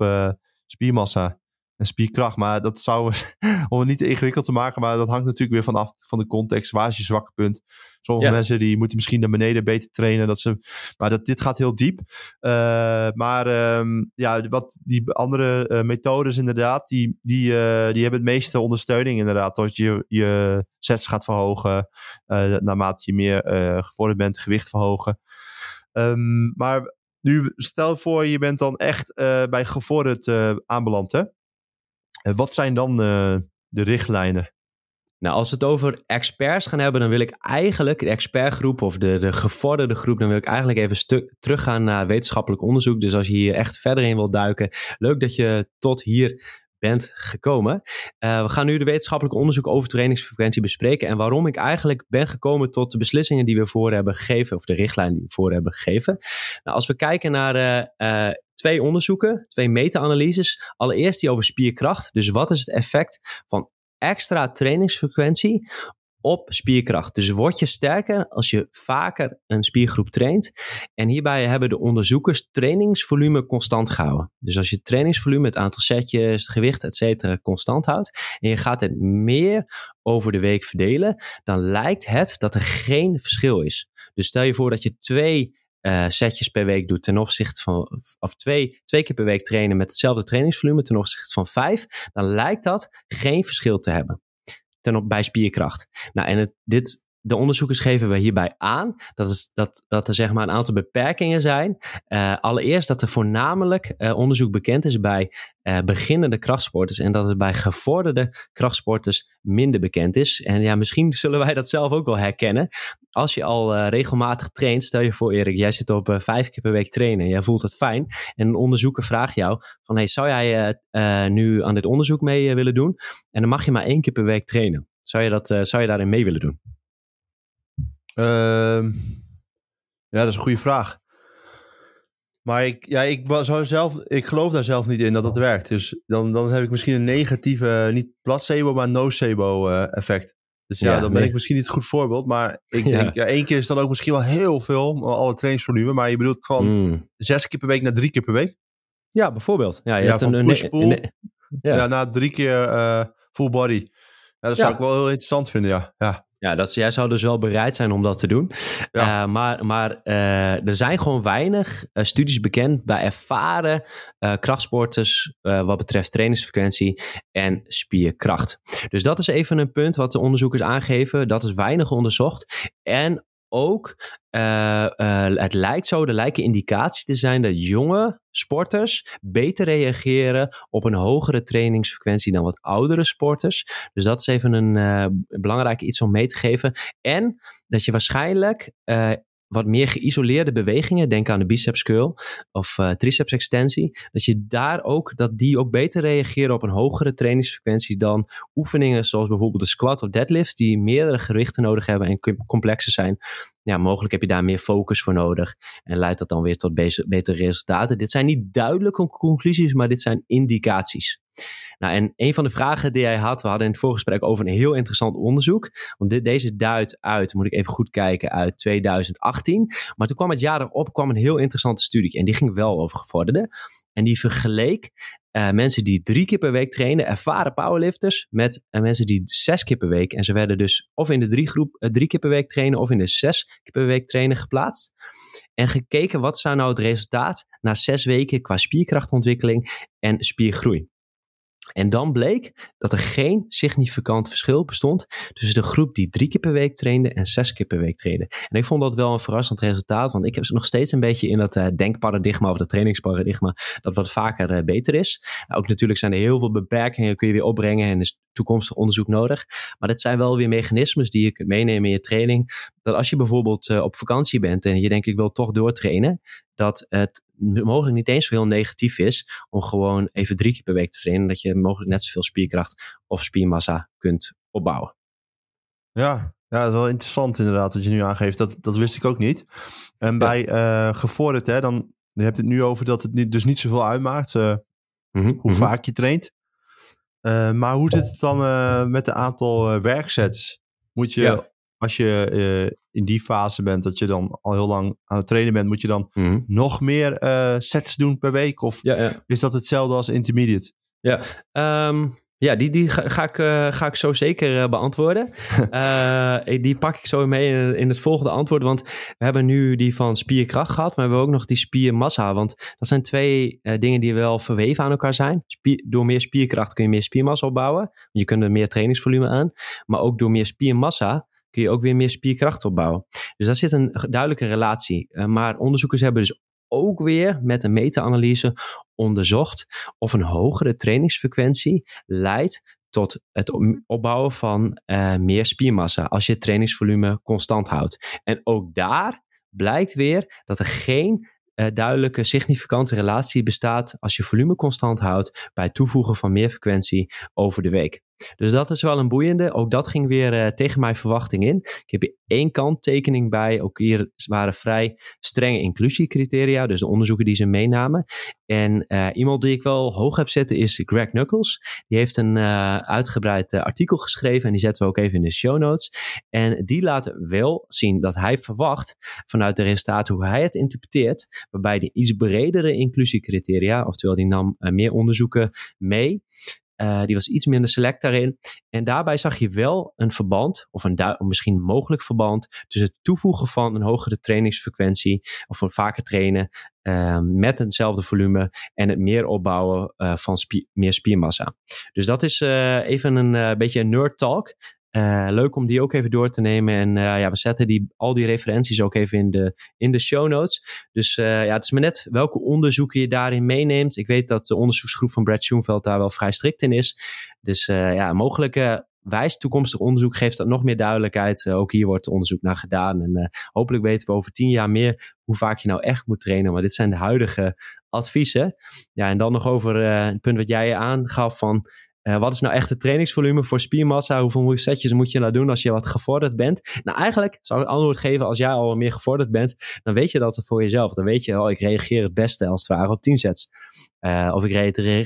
spiermassa en spierkracht. Maar dat zou, om het niet te ingewikkeld te maken, maar dat hangt natuurlijk weer vanaf van de context. Waar is je zwakke punt? Sommige ja. mensen die moeten misschien naar beneden beter trainen. Dat ze, maar dat, dit gaat heel diep. Uh, maar um, ja, wat die andere uh, methodes inderdaad, die, die, uh, die hebben het meeste ondersteuning inderdaad. Dat je je sets gaat verhogen. naarmate je meer gevorderd bent, gewicht verhogen. Um, maar nu stel voor, je bent dan echt bij gevorderd aanbeland hè? wat zijn dan de richtlijnen? Nou, als we het over experts gaan hebben, dan wil ik eigenlijk de expertgroep of de, de gevorderde groep, dan wil ik eigenlijk even stuk teruggaan naar wetenschappelijk onderzoek. Dus als je hier echt verder in wilt duiken, leuk dat je tot hier bent gekomen. Uh, we gaan nu de wetenschappelijk onderzoek over trainingsfrequentie bespreken en waarom ik eigenlijk ben gekomen tot de beslissingen die we voor hebben gegeven, of de richtlijnen die we voor hebben gegeven. Nou, als we kijken naar uh, uh, twee onderzoeken, twee meta-analyses. Allereerst die over spierkracht. Dus wat is het effect van extra trainingsfrequentie op spierkracht. Dus word je sterker als je vaker een spiergroep traint. En hierbij hebben de onderzoekers trainingsvolume constant gehouden. Dus als je trainingsvolume, het aantal setjes, het gewicht, et cetera, constant houdt. En je gaat het meer over de week verdelen. Dan lijkt het dat er geen verschil is. Dus stel je voor dat je twee uh, setjes per week doet ten opzichte van, of twee, twee keer per week trainen met hetzelfde trainingsvolume ten opzichte van vijf, dan lijkt dat geen verschil te hebben ten op, bij spierkracht. Nou, en dit de onderzoekers geven we hierbij aan dat, dat, dat er zeg maar een aantal beperkingen zijn. Uh, allereerst dat er voornamelijk uh, onderzoek bekend is bij uh, beginnende krachtsporters en dat het bij gevorderde krachtsporters minder bekend is. En ja, misschien zullen wij dat zelf ook wel herkennen. Als je al regelmatig traint, stel je voor Erik, jij zit op vijf keer per week trainen en jij voelt het fijn. En een onderzoeker vraagt jou van, hey, zou jij nu aan dit onderzoek mee willen doen? En dan mag je maar één keer per week trainen. Zou je, dat, zou je daarin mee willen doen? Uh, ja, dat is een goede vraag. Maar ik, ja, ik, zou zelf, ik geloof daar zelf niet in dat dat werkt. Dus dan, dan heb ik misschien een negatieve, niet placebo, maar nocebo uh, effect. Dus ja, dan ben ik misschien niet het goed voorbeeld. Maar ik denk, ja, één keer is dan ook misschien wel heel veel, alle trainingsvolume. Maar je bedoelt van mm. zes keer per week naar drie keer per week? Ja, bijvoorbeeld. Ja, je ja, hebt een, een, ja. ja, na drie keer uh, full body. Ja, dat zou ik wel heel interessant vinden, ja. ja. Ja, dat, jij zou dus wel bereid zijn om dat te doen. Ja. Uh, maar maar uh, er zijn gewoon weinig uh, studies bekend bij ervaren krachtsporters wat betreft trainingsfrequentie en spierkracht. Dus dat is even een punt wat de onderzoekers aangeven. Dat is weinig onderzocht. En ook, uh, uh, het lijkt zo, er lijken indicaties te zijn dat jonge sporters beter reageren op een hogere trainingsfrequentie dan wat oudere sporters. Dus dat is even een uh, belangrijk iets om mee te geven. En dat je waarschijnlijk wat meer geïsoleerde bewegingen, denk aan de biceps curl of uh, triceps extensie, dat je daar ook, dat die ook beter reageren op een hogere trainingsfrequentie dan oefeningen zoals bijvoorbeeld de squat of deadlift, die meerdere gewichten nodig hebben en complexer zijn. Ja, mogelijk heb je daar meer focus voor nodig en leidt dat dan weer tot betere resultaten. Dit zijn niet duidelijke conclusies, maar dit zijn indicaties. Nou, en een van de vragen die hij had, we hadden in het voorgesprek over een heel interessant onderzoek. Want dit, deze duidt uit, moet ik even goed kijken, uit 2018. Maar toen kwam het jaar erop kwam een heel interessante studie. En die ging wel over gevorderden. En die vergeleek uh, mensen die drie keer per week trainen, ervaren powerlifters, met uh, mensen die zes keer per week. En ze werden dus of in de drie, groep, uh, drie keer per week trainen of in de zes keer per week trainen geplaatst. En gekeken wat zou nou het resultaat na zes weken qua spierkrachtontwikkeling en spiergroei. En dan bleek dat er geen significant verschil bestond tussen de groep die drie keer per week trainde en zes keer per week trainde. En ik vond dat wel een verrassend resultaat, want ik heb nog steeds een beetje in dat uh, denkparadigma of dat trainingsparadigma dat wat vaker uh, beter is. Nou, ook natuurlijk zijn er heel veel beperkingen, kun je weer opbrengen en is toekomstig onderzoek nodig. Maar dit zijn wel weer mechanismes die je kunt meenemen in je training. Dat als je bijvoorbeeld uh, op vakantie bent en je denkt ik wil toch doortrainen, dat het mogelijk niet eens zo heel negatief is om gewoon even drie keer per week te trainen. Dat je mogelijk net zoveel spierkracht of spiermassa kunt opbouwen. Ja, ja, dat is wel interessant inderdaad wat je nu aangeeft. Dat, dat wist ik ook niet. En bij uh, gevorderd, hè, dan je hebt het nu over dat het niet, dus niet zoveel uitmaakt uh, mm -hmm. hoe mm -hmm. vaak je traint. Uh, maar hoe zit het dan met het aantal werksets? Moet je ja als je uh, in die fase bent, dat je dan al heel lang aan het trainen bent, moet je dan mm -hmm. nog meer sets doen per week? Of ja, ja. is dat hetzelfde als intermediate? Ja, um, ja die, die ga, ga ik, uh, ga ik zo zeker beantwoorden. die pak ik zo mee in, in, het volgende antwoord. Want we hebben nu die van spierkracht gehad, maar we hebben ook nog die spiermassa. Want dat zijn twee dingen die wel verweven aan elkaar zijn. Spier, door meer spierkracht kun je meer spiermassa opbouwen. Je kunt er meer trainingsvolume aan. Maar ook door meer spiermassa kun je ook weer meer spierkracht opbouwen. Dus daar zit een duidelijke relatie. Maar onderzoekers hebben dus ook weer met een meta-analyse onderzocht of een hogere trainingsfrequentie leidt tot het opbouwen van uh, meer spiermassa als je trainingsvolume constant houdt. En ook daar blijkt weer dat er geen uh, duidelijke significante relatie bestaat als je volume constant houdt bij het toevoegen van meer frequentie over de week. Dus dat is wel een boeiende. Ook dat ging weer uh, tegen mijn verwachting in. Ik heb hier één kanttekening bij. Ook hier waren vrij strenge inclusiecriteria. Dus de onderzoeken die ze meenamen. En uh, iemand die ik wel hoog heb zitten is Greg Knuckles. Die heeft een uh, uitgebreid artikel geschreven. En die zetten we ook even in de show notes. En die laat wel zien dat hij verwacht vanuit de resultaten hoe hij het interpreteert. Waarbij die iets bredere inclusiecriteria, oftewel die nam meer onderzoeken mee. Uh, die was iets minder select daarin. En daarbij zag je wel een verband, of een misschien mogelijk verband, tussen het toevoegen van een hogere trainingsfrequentie, of een vaker trainen uh, met hetzelfde volume en het meer opbouwen uh, van meer spiermassa. Dus dat is even een beetje een nerd talk. Uh, leuk om die ook even door te nemen. En uh, ja, we zetten die, al die referenties ook even in de, in de show notes. Dus uh, ja, het is maar net welke onderzoeken je daarin meeneemt. Ik weet dat de onderzoeksgroep van Brad Schoenveld daar wel vrij strikt in is. Dus ja, mogelijke wijs toekomstig onderzoek geeft dat nog meer duidelijkheid. ook hier wordt onderzoek naar gedaan. En hopelijk weten we over tien jaar meer hoe vaak je nou echt moet trainen. Maar dit zijn de huidige adviezen. Ja, en dan nog over het punt wat jij aangaf van uh, wat is nou echt het trainingsvolume voor spiermassa? Hoeveel setjes moet je nou doen als je wat gevorderd bent? Nou, eigenlijk zou ik antwoord geven als jij al meer gevorderd bent. Dan weet je dat voor jezelf. Dan weet je, oh, ik reageer het beste als het ware op 10 sets. Uh, of ik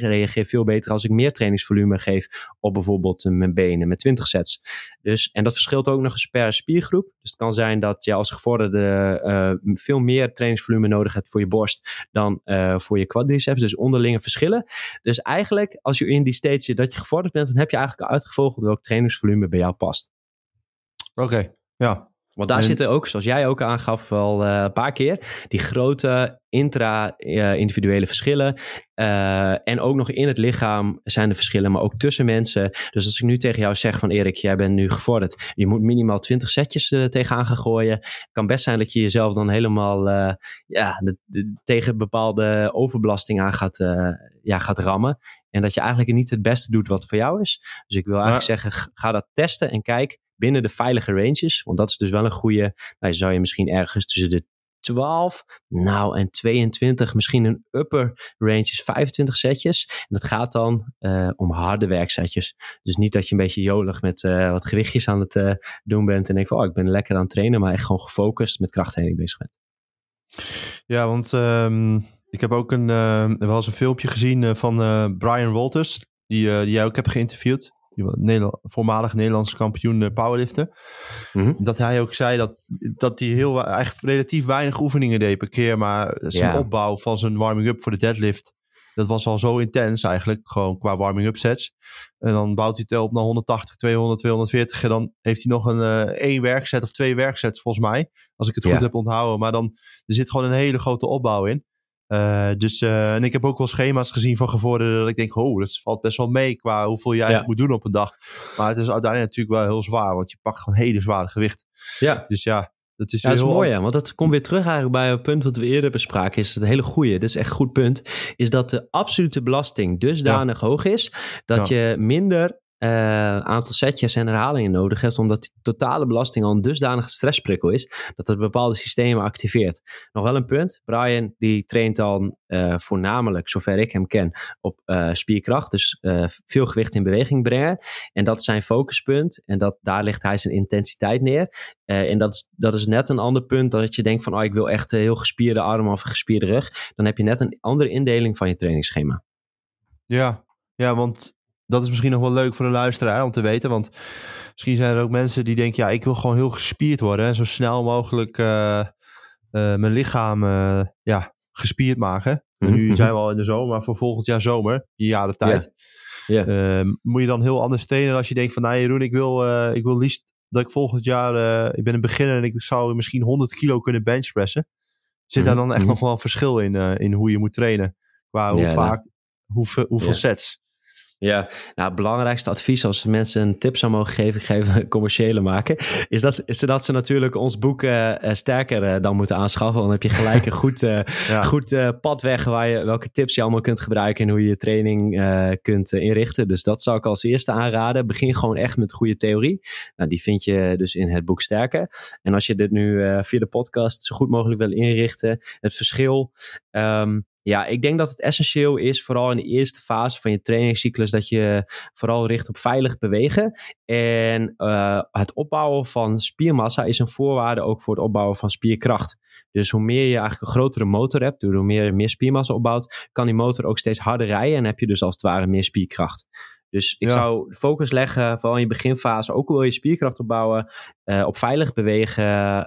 reageer veel beter als ik meer trainingsvolume geef op bijvoorbeeld mijn benen met 20 sets. Dus, en dat verschilt ook nog eens per spiergroep. Dus het kan zijn dat je als gevorderde veel meer trainingsvolume nodig hebt voor je borst dan voor je quadriceps. Dus onderlinge verschillen. Dus eigenlijk, als je in die stage zit dat je gevorderd bent, dan heb je eigenlijk uitgevogeld welk trainingsvolume bij jou past. Oké, ja. Want daar zitten ook, zoals jij ook aangaf, wel uh, een paar keer die grote intra-individuele verschillen. Uh, en ook nog in het lichaam zijn er verschillen, maar ook tussen mensen. Dus als ik nu tegen jou zeg van Erik, jij bent nu gevorderd. Je moet minimaal 20 setjes tegenaan gaan gooien. kan best zijn dat je jezelf dan helemaal ja, de, tegen bepaalde overbelasting aan gaat, ja, gaat rammen. En dat je eigenlijk niet het beste doet wat voor jou is. Dus ik wil eigenlijk zeggen, ga dat testen en kijk binnen de veilige ranges. Want dat is dus wel een goede. Nou, zou je misschien ergens tussen de 12, nou en 22, misschien een upper range is 25 setjes. En dat gaat dan uh, om harde werksetjes. Dus niet dat je een beetje jolig met uh, wat gewichtjes aan het uh, doen bent en denk van, oh, ik ben lekker aan het trainen, maar echt gewoon gefocust met krachttraining bezig bent. Ja, want um, ik heb ook een, wel eens een filmpje gezien van Brian Walters, die, die jij ook hebt geïnterviewd Nederland, voormalig Nederlandse kampioen eh, powerliften. Mm Dat hij ook zei dat, dat hij heel, eigenlijk relatief weinig oefeningen deed per keer. Maar zijn opbouw van zijn warming-up voor de deadlift. Dat was al zo intens eigenlijk, gewoon qua warming-up sets. En dan bouwt hij het op naar 180, 200, 240. En dan heeft hij nog een uh, één werkset of twee werksets volgens mij. Als ik het goed heb onthouden. Maar dan er zit gewoon een hele grote opbouw in. Uh, dus, uh, en ik heb ook wel schema's gezien van gevorderden dat ik denk, oh, dat valt best wel mee qua hoeveel je eigenlijk moet doen op een dag. Maar het is uiteindelijk natuurlijk wel heel zwaar, want je pakt gewoon hele zware gewicht. Ja. Dus ja, dat is, ja, dat is mooi, ja, want dat komt weer terug eigenlijk bij het punt wat we eerder bespraken. Is het hele goede, dit is echt een goed punt. Is dat de absolute belasting dusdanig hoog is dat je minder uh, aantal setjes en herhalingen nodig hebt, omdat die totale belasting al een dusdanige stressprikkel is, dat het bepaalde systemen activeert. Nog wel een punt, Brian die traint dan uh, voornamelijk, zover ik hem ken, op uh, spierkracht, dus veel gewicht in beweging brengen. En dat is zijn focuspunt en dat, daar ligt hij zijn intensiteit neer. en dat is, dat is net een ander punt dat je denkt van, oh ik wil echt heel gespierde armen of gespierde rug. Dan heb je net een andere indeling van je trainingsschema. Ja, ja, want dat is misschien nog wel leuk voor de luisteraar om te weten. Want misschien zijn er ook mensen die denken: ja, ik wil gewoon heel gespierd worden. En zo snel mogelijk uh, uh, mijn lichaam uh, ja, gespierd maken. Mm Nu zijn we al in de zomer, maar voor volgend jaar zomer, die jaren tijd. Moet je dan heel anders trainen als je denkt: van nou, Jeroen, ik wil, ik wil liefst dat ik volgend jaar, ik ben een beginner en ik zou misschien 100 kilo kunnen benchpressen. Zit daar dan echt nog wel een verschil in, in hoe je moet trainen? Qua hoe vaak, hoeveel, hoeveel sets? Ja, nou, het belangrijkste advies als mensen een tip zou mogen geven, ik ga even commerciële maken, is dat, is dat ze natuurlijk ons boek uh, sterker uh, dan moeten aanschaffen. Dan heb je gelijk een goed, uh, ja. goed pad weg waar je, welke tips je allemaal kunt gebruiken en hoe je je training kunt inrichten. Dus dat zou ik als eerste aanraden. Begin gewoon echt met goede theorie. Nou, die vind je dus in het boek Sterker. En als je dit nu via de podcast zo goed mogelijk wil inrichten, het verschil um, ja, ik denk dat het essentieel is, vooral in de eerste fase van je trainingscyclus, dat je vooral richt op veilig bewegen. En uh, het opbouwen van spiermassa is een voorwaarde ook voor het opbouwen van spierkracht. Dus hoe meer je eigenlijk een grotere motor hebt, hoe meer meer spiermassa opbouwt, kan die motor ook steeds harder rijden en heb je dus als het ware meer spierkracht. Dus ik zou focus leggen, vooral in je beginfase, ook wil je spierkracht opbouwen, uh, op veilig bewegen,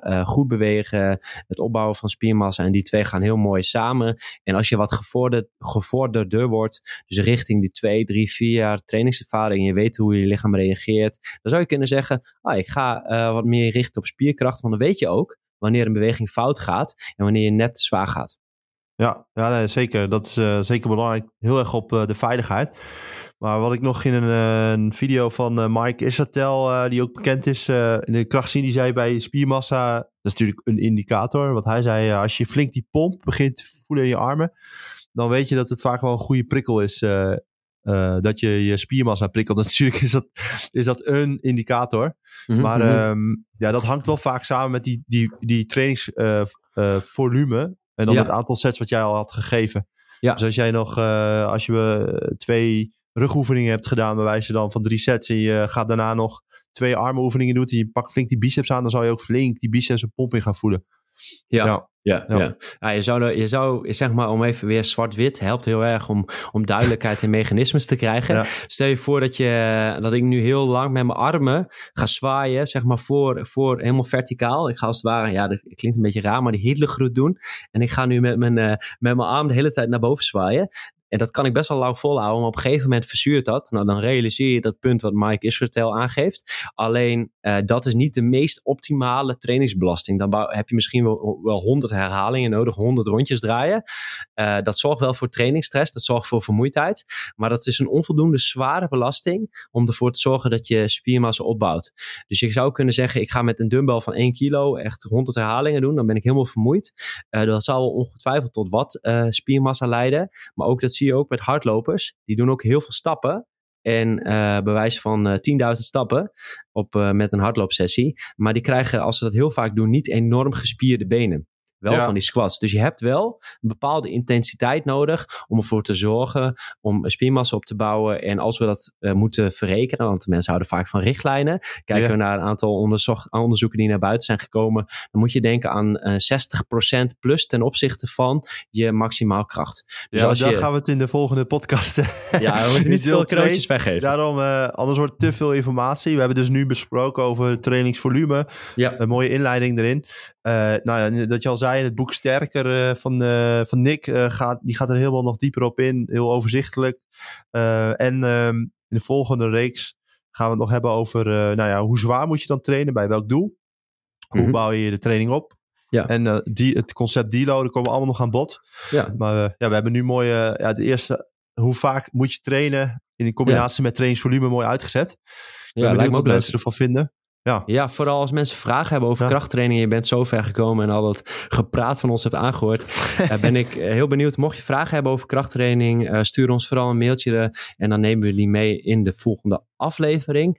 uh, goed bewegen, het opbouwen van spiermassa. En die twee gaan heel mooi samen. En als je wat gevorderd, gevorderder wordt, dus richting die twee, drie, vier jaar trainingservaring, je weet hoe je lichaam reageert, dan zou je kunnen zeggen, ah, ik ga uh, wat meer richten op spierkracht, want dan weet je ook wanneer een beweging fout gaat en wanneer je net zwaar gaat. Ja, ja nee, zeker. Dat is zeker belangrijk. Heel erg op de veiligheid. Maar wat ik nog in een, eh, een video van uh, Mike Isratel, die ook bekend is in de krachtzien, die zei bij spiermassa, dat is natuurlijk een indicator. Wat hij zei, als je flink die pomp begint te voelen in je armen, dan weet je dat het vaak wel een goede prikkel is. dat je je spiermassa prikkelt. Natuurlijk is dat, is dat een indicator. Mhm, maar mhm. Ehm, ja, dat hangt wel vaak samen met die, die, die trainingsvolume. en dan het aantal sets wat jij al had gegeven. Ja. Dus als jij nog, als je twee rugoefeningen hebt gedaan, bij wijze dan van drie sets. En je gaat daarna nog twee armoefeningen doen. En je pakt flink die biceps aan. Dan zal je ook flink die biceps een pomp in gaan voelen. Ja, ja. Ja, ja. ja. je, zou, je zou, zeg maar, om even weer zwart-wit, helpt heel erg om, om duidelijkheid en mechanismes te krijgen. Stel je voor dat, je, dat ik nu heel lang met mijn armen ga zwaaien, zeg maar, voor, voor helemaal verticaal. Ik ga als het ware, ja, dat klinkt een beetje raar, maar die Hitlergroet doen. En ik ga nu met mijn, uh, met mijn arm de hele tijd naar boven zwaaien. En dat kan ik best wel lang volhouden, maar op een gegeven moment verzuurt dat. Nou, dan realiseer je dat punt wat Mike Israel aangeeft. Alleen, uh, dat is niet de meest optimale trainingsbelasting. Dan heb je misschien wel, wel 100 herhalingen nodig, 100 rondjes draaien. Uh, dat zorgt wel voor trainingsstress, dat zorgt voor vermoeidheid. Maar dat is een onvoldoende zware belasting om ervoor te zorgen dat je spiermassa opbouwt. Dus je zou kunnen zeggen, ik ga met een dumbbell van 1 kilo echt 100 herhalingen doen. Dan ben ik helemaal vermoeid. Uh, dat zal ongetwijfeld tot wat spiermassa leiden. Maar ook dat zie je ook met hardlopers. Die doen ook heel veel stappen. En uh, bewijs van uh, eh, 10.000 stappen op, uh, met een hardloopsessie. Maar die krijgen, als ze dat heel vaak doen, niet enorm gespierde benen wel van die squats. Dus je hebt wel een bepaalde intensiteit nodig om ervoor te zorgen om spiermassa op te bouwen. En als we dat uh, moeten verrekenen, want mensen houden vaak van richtlijnen, kijken we naar een aantal onderzoeken die naar buiten zijn gekomen, dan moet je denken aan uh, eh, 60% plus ten opzichte van je maximaal kracht. Dus ja, als daar gaan we het in de volgende podcast. ja, we moeten niet veel krootjes weggeven. Daarom, uh, anders wordt het te veel informatie. We hebben dus nu besproken over trainingsvolume. Ja. Een mooie inleiding erin. nou ja, dat je al zei in het boek Sterker uh, van, uh, van Nick, uh, gaat, die gaat er helemaal nog dieper op in. Heel overzichtelijk. en um, in de volgende reeks gaan we het nog hebben over nou ja, hoe zwaar moet je dan trainen, bij welk doel. Hoe mhm. bouw je de training op? Ja. En die, het concept deloaden komen allemaal nog aan bod. Ja. Maar ja, we hebben nu mooie, ja, de eerste, hoe vaak moet je trainen in combinatie met trainingsvolume mooi uitgezet. Ja, lijkt me ook mensen ervan vinden. Ja. ja, vooral als mensen vragen hebben over krachttraining. Je bent zo ver gekomen en al dat gepraat van ons hebt aangehoord. uh, ben ik eh, heel benieuwd. Mocht je vragen hebben over krachttraining, uh, stuur ons vooral een mailtje. en dan nemen we die mee in de volgende aflevering.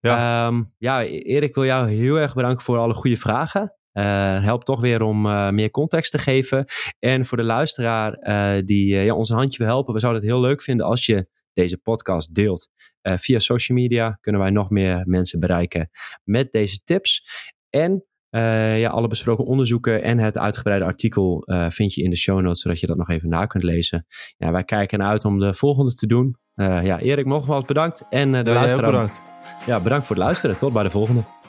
Ja, um, ja Erik wil jou heel erg bedanken voor alle goede vragen. Uh, helpt toch weer om uh, meer context te geven. En voor de luisteraar uh, die ja, ons een handje wil helpen. We zouden het heel leuk vinden als je deze podcast deelt. Uh, via social media kunnen wij nog meer mensen bereiken met deze tips. En uh, ja, alle besproken onderzoeken en het uitgebreide artikel uh, vind je in de show notes, zodat je dat nog even na kunt lezen. Ja, wij kijken uit om de volgende te doen. ja, Erik, nogmaals bedankt. En de ja, luisteraar. Bedankt. Ja, bedankt voor het luisteren. Tot bij de volgende.